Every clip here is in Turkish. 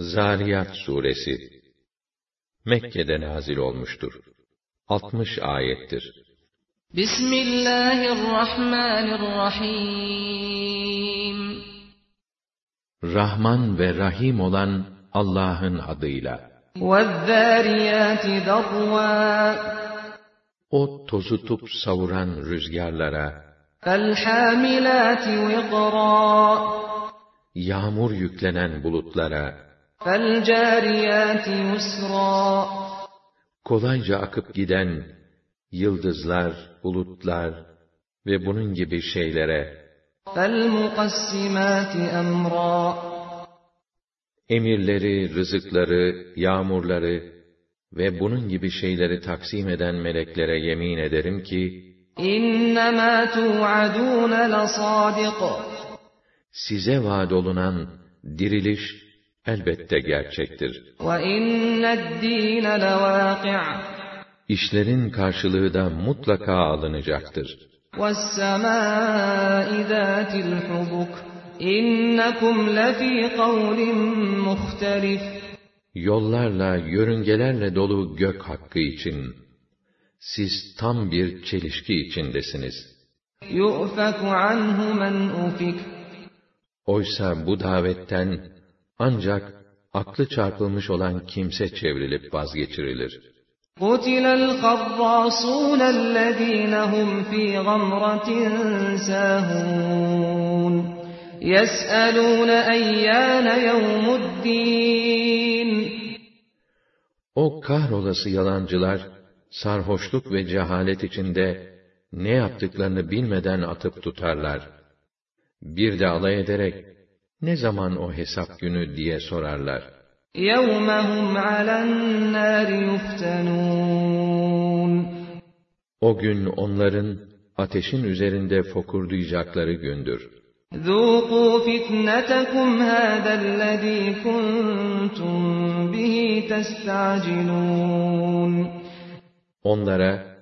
Zariyat suresi Mekke'de nazil olmuştur. 60 ayettir. Bismillahirrahmanirrahim Rahman ve Rahim olan Allah'ın adıyla. O tozutup savuran rüzgarlara, Yağmur yüklenen bulutlara, kolayca akıp giden yıldızlar, bulutlar ve bunun gibi şeylere, فَالْمُقَسِّمَاتِ أَمْرًا emirleri, rızıkları, yağmurları ve bunun gibi şeyleri taksim eden meleklere yemin ederim ki, إِنَّمَا تُوعَدُونَ لَصَادِقٌ size vaad olunan diriliş elbette gerçektir. İşlerin karşılığı da mutlaka alınacaktır. Yollarla, yörüngelerle dolu gök hakkı için, siz tam bir çelişki içindesiniz. Oysa bu davetten ancak aklı çarpılmış olan kimse çevrilip vazgeçirilir. قُتِلَ الْخَرَّاصُونَ الَّذ۪ينَ هُمْ ف۪ي غَمْرَةٍ سَاهُونَ يَسْأَلُونَ اَيَّانَ يَوْمُ الدِّينِ O kahrolası yalancılar, sarhoşluk ve cehalet içinde ne yaptıklarını bilmeden atıp tutarlar. Bir de alay ederek, ne zaman o hesap günü diye sorarlar. يَوْمَ عَلَى النَّارِ يُفْتَنُونَ O gün onların ateşin üzerinde fokurdayacakları gündür. ذُوقُوا فِتْنَتَكُمْ هَذَا الَّذ۪ي كُنْتُمْ بِهِ تَسْتَعْجِلُونَ Onlara,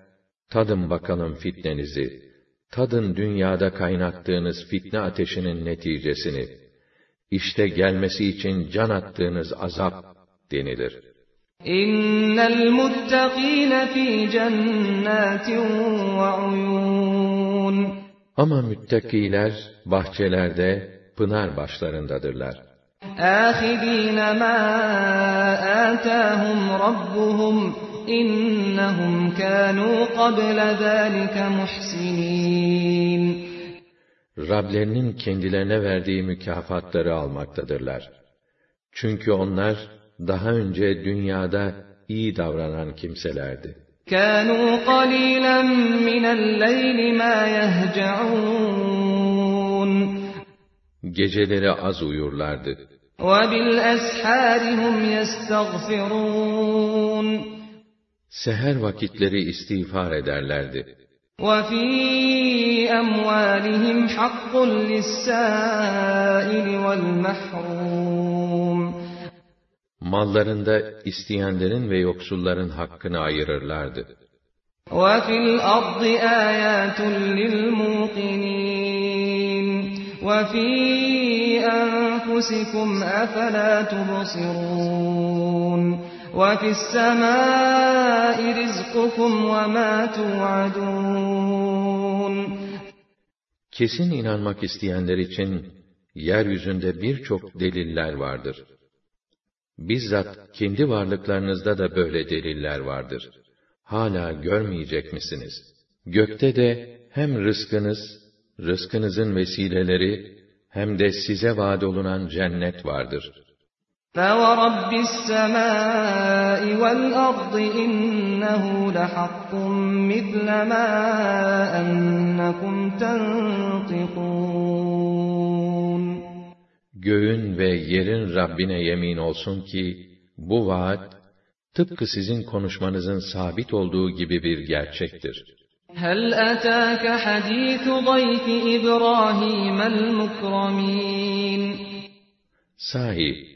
tadın bakalım fitnenizi, tadın dünyada kaynattığınız fitne ateşinin neticesini. işte gelmesi için can attığınız azap denilir. اِنَّ الْمُتَّقِينَ ف۪ي جَنَّاتٍ وَعُيُونَ Ama müttakiler bahçelerde, pınar başlarındadırlar. آخِذِينَ مَا آتَاهُمْ رَبُّهُمْ إِنَّهُمْ كَانُوا قَبْلَ ذَٰلِكَ مُحْسِنِينَ Rablerinin kendilerine verdiği mükafatları almaktadırlar. Çünkü onlar daha önce dünyada iyi davranan kimselerdi. كَانُوا قَلِيلًا مِنَ اللَّيْلِ مَا يَهْجَعُونَ Geceleri az uyurlardı. وَبِالْأَسْحَارِ هُمْ يَسْتَغْفِرُونَ Seher vakitleri istiğfar ederlerdi. وَفِي أَمْوَالِهِمْ حَقٌّ لِلسَّائِلِ وَالْمَحْرُومِ Mallarında isteyenlerin ve yoksulların hakkını ayırırlardı. وَفِي الْأَرْضِ آيَاتٌ لِلْمُوقِنِينَ وَفِي أَنفُسِكُمْ أَفَلَا تُبْصِرُونَ وَفِي السَّمَاءِ رِزْقُكُمْ وَمَا تُوعَدُونَ Kesin inanmak isteyenler için yeryüzünde birçok deliller vardır. Bizzat kendi varlıklarınızda da böyle deliller vardır. Hala görmeyecek misiniz? Gökte de hem rızkınız, rızkınızın vesileleri, hem de size vaad olunan cennet vardır. فَوَرَبِّ السَّمَاءِ وَالْأَرْضِ إِنَّهُ لَحَقٌّ مِثْلَ مَا أَنَّكُمْ تَنطِقُونَ Göğün ve yerin Rabbine yemin olsun ki, bu vaat, tıpkı sizin konuşmanızın sabit olduğu gibi bir gerçektir. هَلْ أَتَاكَ حَدِيثُ ضَيْفِ إِبْرَاهِيمَ الْمُكْرَمِينَ Sahi,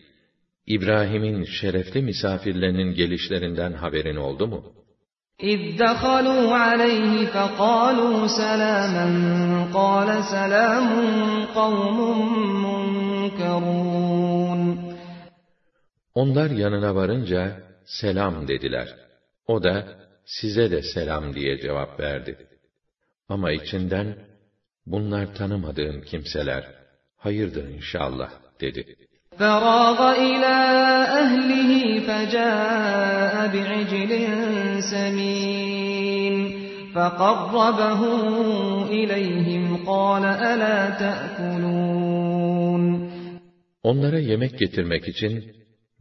İbrahim'in şerefli misafirlerinin gelişlerinden haberin oldu mu? إِذْ دَخَلُوا عَلَيْهِ فَقَالُوا سَلَامًا قَالَ سَلَامٌ قَوْمٌ مُنكَرُونَ Onlar yanına varınca, selam dediler. O da, size de selam diye cevap verdi. Ama içinden, bunlar tanımadığım kimseler, hayırdır inşallah, dedi. فراغ إلى أهله فجاء بعجل سمين فقربه إليهم قال ألا تأكلون Onlara yemek getirmek için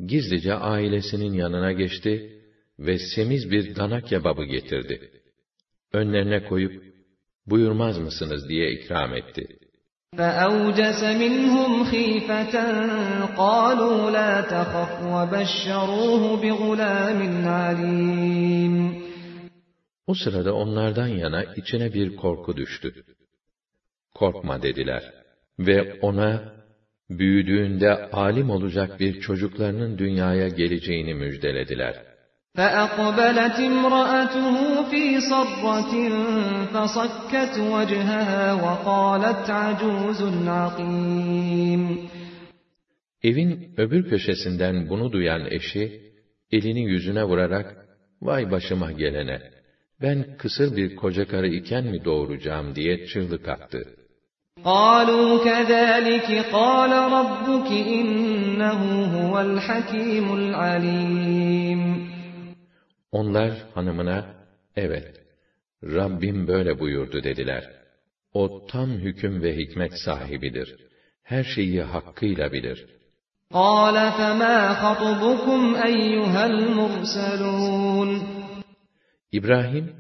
gizlice ailesinin yanına geçti ve semiz bir dana kebabı getirdi. Önlerine koyup, buyurmaz mısınız diye ikram etti. فأوجس منهم خيفة قالوا لا تخف وبشروه بغلام عليم O sırada onlardan yana içine bir korku düştü. Korkma dediler. Ve ona, büyüdüğünde alim olacak bir çocuklarının dünyaya geleceğini müjdelediler. فأقبلت امرأته في صرة فصكت وجهها وقالت عجوز عقيم Evin öbür köşesinden bunu duyan eşi, elini yüzüne vurarak, vay başıma gelene, ben kısır bir koca karı iken mi doğuracağım diye çığlık attı. قالوا كذلك قال ربك إنه هو الحكيم العليم Onlar hanımına, evet, Rabbim böyle buyurdu dediler. O tam hüküm ve hikmet sahibidir. Her şeyi hakkıyla bilir. قال فما خطبكم أيها المرسلون İbrahim,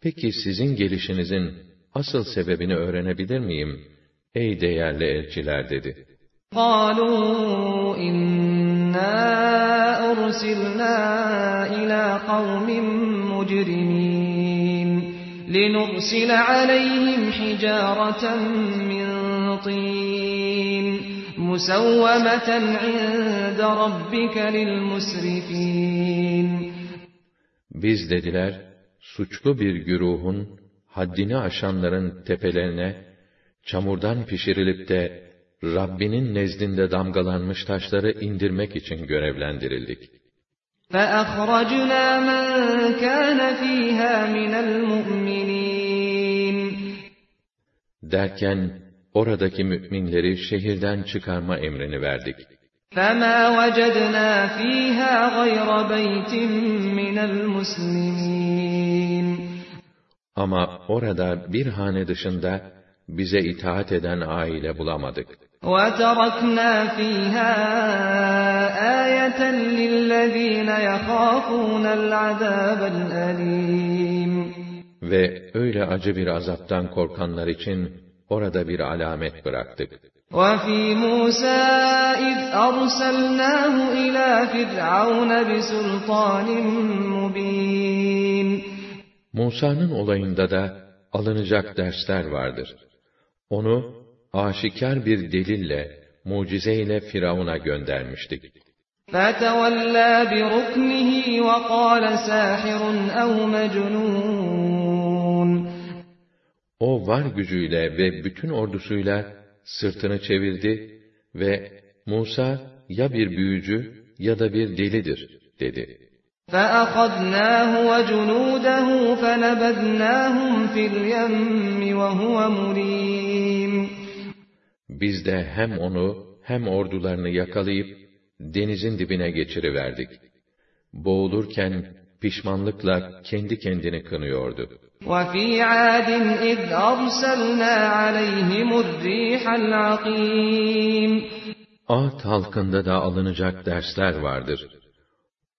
peki sizin gelişinizin asıl sebebini öğrenebilir miyim, ey değerli elçiler dedi. قالوا İnna ursilna ila kavmin mujrimin linursila aleyhim hicareten min tin musawwameten inde rabbike lil musrifin Biz dediler suçlu bir güruhun haddini aşanların tepelerine çamurdan pişirilip de Rabbinin nezdinde damgalanmış taşları indirmek için görevlendirildik. فأخرجنا من كان فيها من المؤمنين Derken, oradaki müminleri şehirden çıkarma emrini verdik. فما وجدنا فيها غير بيت من المسلمين Ama orada bir hane dışında bize itaat eden aile bulamadık. وتركنا فيها آية للذين يخافون العذاب الأليم Ve öyle acı bir azaptan korkanlar için orada bir alamet bıraktık. وفي موسى إذ أرسلناه إلى فرعون بسلطان مبين Musa'nın olayında da alınacak dersler vardır. Onu aşikar bir delille, mucizeyle Firavun'a göndermiştik. فتولى بركنه وقال ساحر أو مجنون O var gücüyle ve bütün ordusuyla sırtını çevirdi ve Musa ya bir büyücü ya da bir delidir dedi. فأخذناه وجنوده فنبذناهم في اليم وهو مليم Biz de hem onu hem ordularını yakalayıp denizin dibine geçiriverdik. Boğulurken pişmanlıkla kendi kendini kınıyordu. وفي عاد إذ أرسلنا عليهم الريح العقيم Ad halkında da alınacak dersler vardır.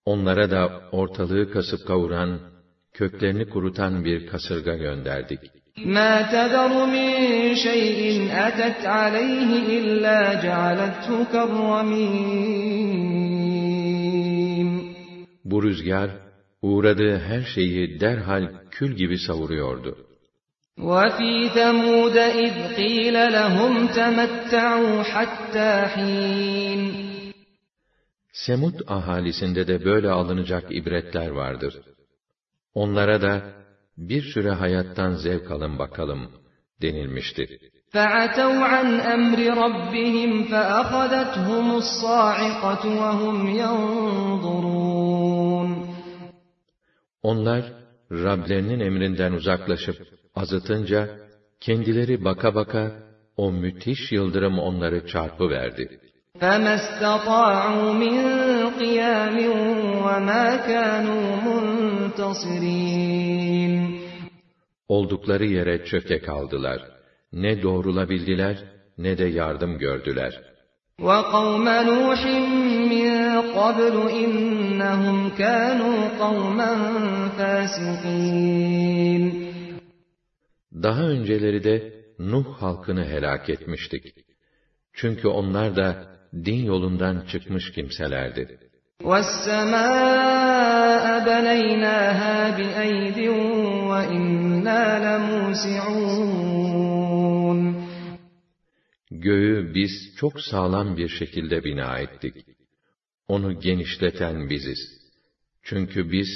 Onlara da ortalığı kasıp kavuran, köklerini kurutan bir kasırga gönderdik. ما تذر من شيء أتت عليه إلا جعلته كالرميم Bu rüzgar, uğradığı her şeyi derhal kül gibi savuruyordu. وفي ثمود إذ قيل لهم تمتعوا حتى حين Semud ahalisinde de böyle alınacak ibretler vardır. Onlara da bir süre hayattan zevk alın bakalım denilmişti. فَعَتَوْا عَنْ أَمْرِ رَبِّهِمْ فَأَخَذَتْهُمُ الصَّاعِقَةُ وَهُمْ يَنْظُرُونَ Onlar, Rablerinin emrinden uzaklaşıp azıtınca, kendileri baka baka, o müthiş yıldırım onları çarpıverdi. فَمَا اسْتَطَاعُوا مِنْ قِيَامٍ وَمَا كَانُوا مُنْتَصِرِينَ Oldukları yere çöke kaldılar. Ne doğrulabildiler, ne de yardım gördüler. وَقَوْمَ نُوحٍ مِّن قَبْلُ إِنَّهُمْ كَانُوا قَوْمًا فَاسِقِينَ Daha önceleri de Nuh halkını helak etmiştik. Çünkü onlar da din yolundan çıkmış kimselerdi. وَالسَّمَاءَ بَنَيْنَاهَا بِأَيْدٍ وَإِنَّا لَمُوسِعُونَ Göğü biz çok sağlam bir şekilde bina ettik. Onu genişleten biziz. Çünkü biz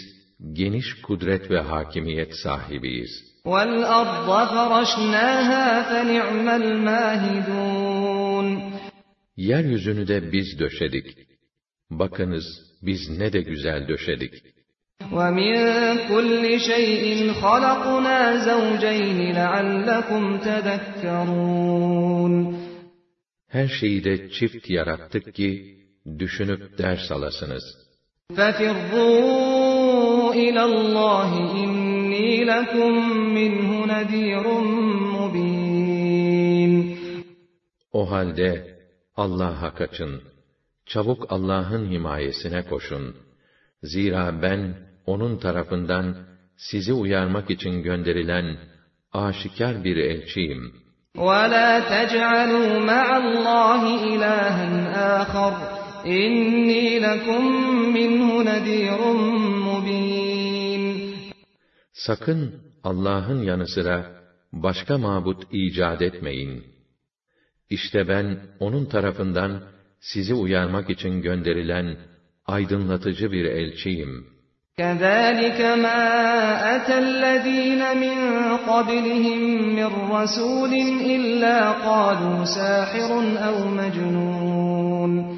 geniş kudret ve hakimiyet sahibiyiz. وَالْأَرْضَ فَرَشْنَاهَا فَنِعْمَ الْمَاهِدُونَ Yeryüzünü de biz döşedik. Bakınız biz ne de güzel döşedik. وَمِن كُلِّ شَيْءٍ خَلَقْنَا زَوْجَيْنِ لَعَلَّكُمْ تَذَكَّرُونَ Her şeyi de çift yarattık ki, düşünüp ders alasınız. فَفِرُّوا إِلَى اللّٰهِ إِنِّي لَكُمْ مِنْهُ نَذ۪يرٌ مُّب۪ينٌ O halde Allah'a kaçın. Çabuk Allah'ın himayesine koşun. Zira ben onun tarafından sizi uyarmak için gönderilen aşikar bir elçiyim. وَلَا تَجْعَلُوا مَعَ اللّٰهِ إِلَٰهًا آخَرَ إِنِّي لَكُمْ مِنْهُ نَذ۪يرٌ مُّب۪ينٌ Sakın Allah'ın yanı sıra başka mabut icat etmeyin. İşte ben onun tarafından sizi uyarmak için gönderilen aydınlatıcı bir elçiyim. كَذَٰلِكَ مَا أَتَى الَّذ۪ينَ مِنْ قَبْلِهِمْ مِنْ رَسُولٍ إِلَّا قَالُوا سَاحِرٌ اَوْ مَجْنُونَ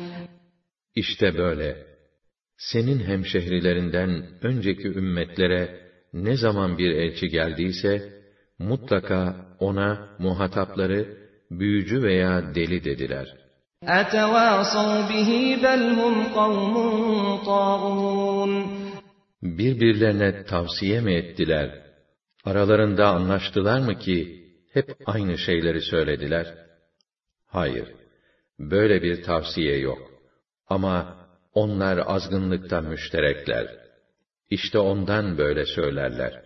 İşte böyle. Senin hemşehrilerinden önceki ümmetlere ne zaman bir elçi geldiyse, mutlaka ona muhatapları büyücü veya deli dediler. اَتَوَاصَوْا بِهِ بَلْ هُمْ قَوْمٌ طَاغُونَ Birbirlerine tavsiye mi ettiler? Aralarında anlaştılar mı ki hep aynı şeyleri söylediler? Hayır, böyle bir tavsiye yok. Ama onlar azgınlıkta müşterekler. İşte ondan böyle söylerler.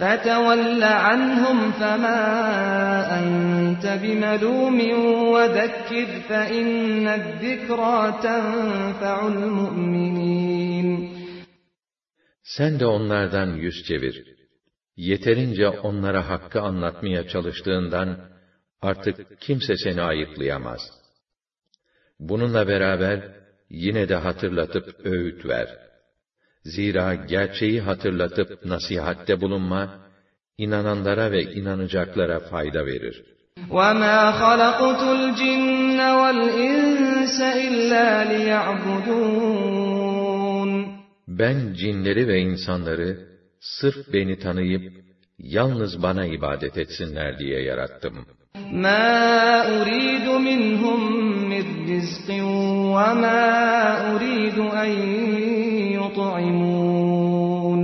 فَتَوَلَّ عَنْهُمْ فَمَا أَنْتَ بِمَلُومٍ وَذَكِّرْ فَإِنَّ الذِّكْرَى تَنْفَعُ الْمُؤْمِنِينَ Sen de onlardan yüz çevir. Yeterince onlara hakkı anlatmaya çalıştığından artık kimse seni ayıplayamaz. Bununla beraber yine de hatırlatıp öğüt ver. Zira gerçeği hatırlatıp nasihatte bulunma, inananlara ve inanacaklara fayda verir. وَمَا خَلَقْتُ الْجِنَّ وَالْإِنسَ إِلَّا لِيَعْبُدُونَ Ben cinleri ve insanları sırf beni tanıyıp yalnız bana ibadet etsinler diye yarattım. مَا أُرِيدُ مِنْهُمْ مِنْ رِزْقٍ وَمَا أُرِيدُ أَنْ يُطْعِمُونَ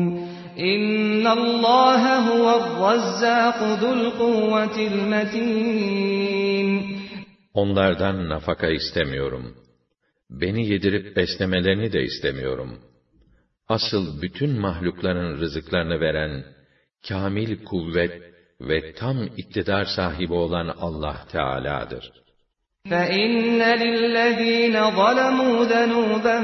إِنَّ اللّٰهَ هُوَ الرَّزَّاقُ ذُو الْقُوَّةِ الْمَتِينَ Onlardan nafaka istemiyorum. Beni yedirip beslemelerini de istemiyorum. Asıl bütün mahlukların rızıklarını veren, kamil kuvvet ve tam iktidar sahibi olan Allah Teala'dır. فَإِنَّ لِلَّذ۪ينَ ظَلَمُوا ذَنُوبًا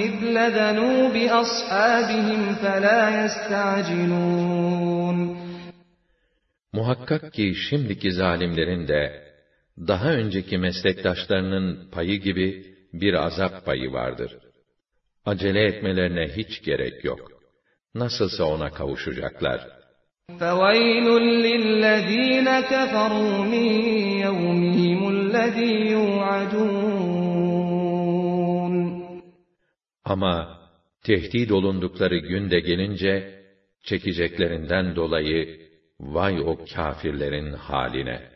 مِثْلَ ذَنُوبِ أَصْحَابِهِمْ فَلَا يَسْتَعْجِلُونَ Muhakkak ki şimdiki zalimlerin de, daha önceki meslektaşlarının payı gibi bir azap payı vardır. Acele etmelerine hiç gerek yok. Nasılsa ona kavuşacaklar. فَوَيْلٌ لِلَّذ۪ينَ كَفَرُوا مِنْ يَوْمِهِمُ الَّذ۪ي يُوعَدُونَ Ama tehdit olundukları günde gelince, çekeceklerinden dolayı, vay o kâfirlerin haline!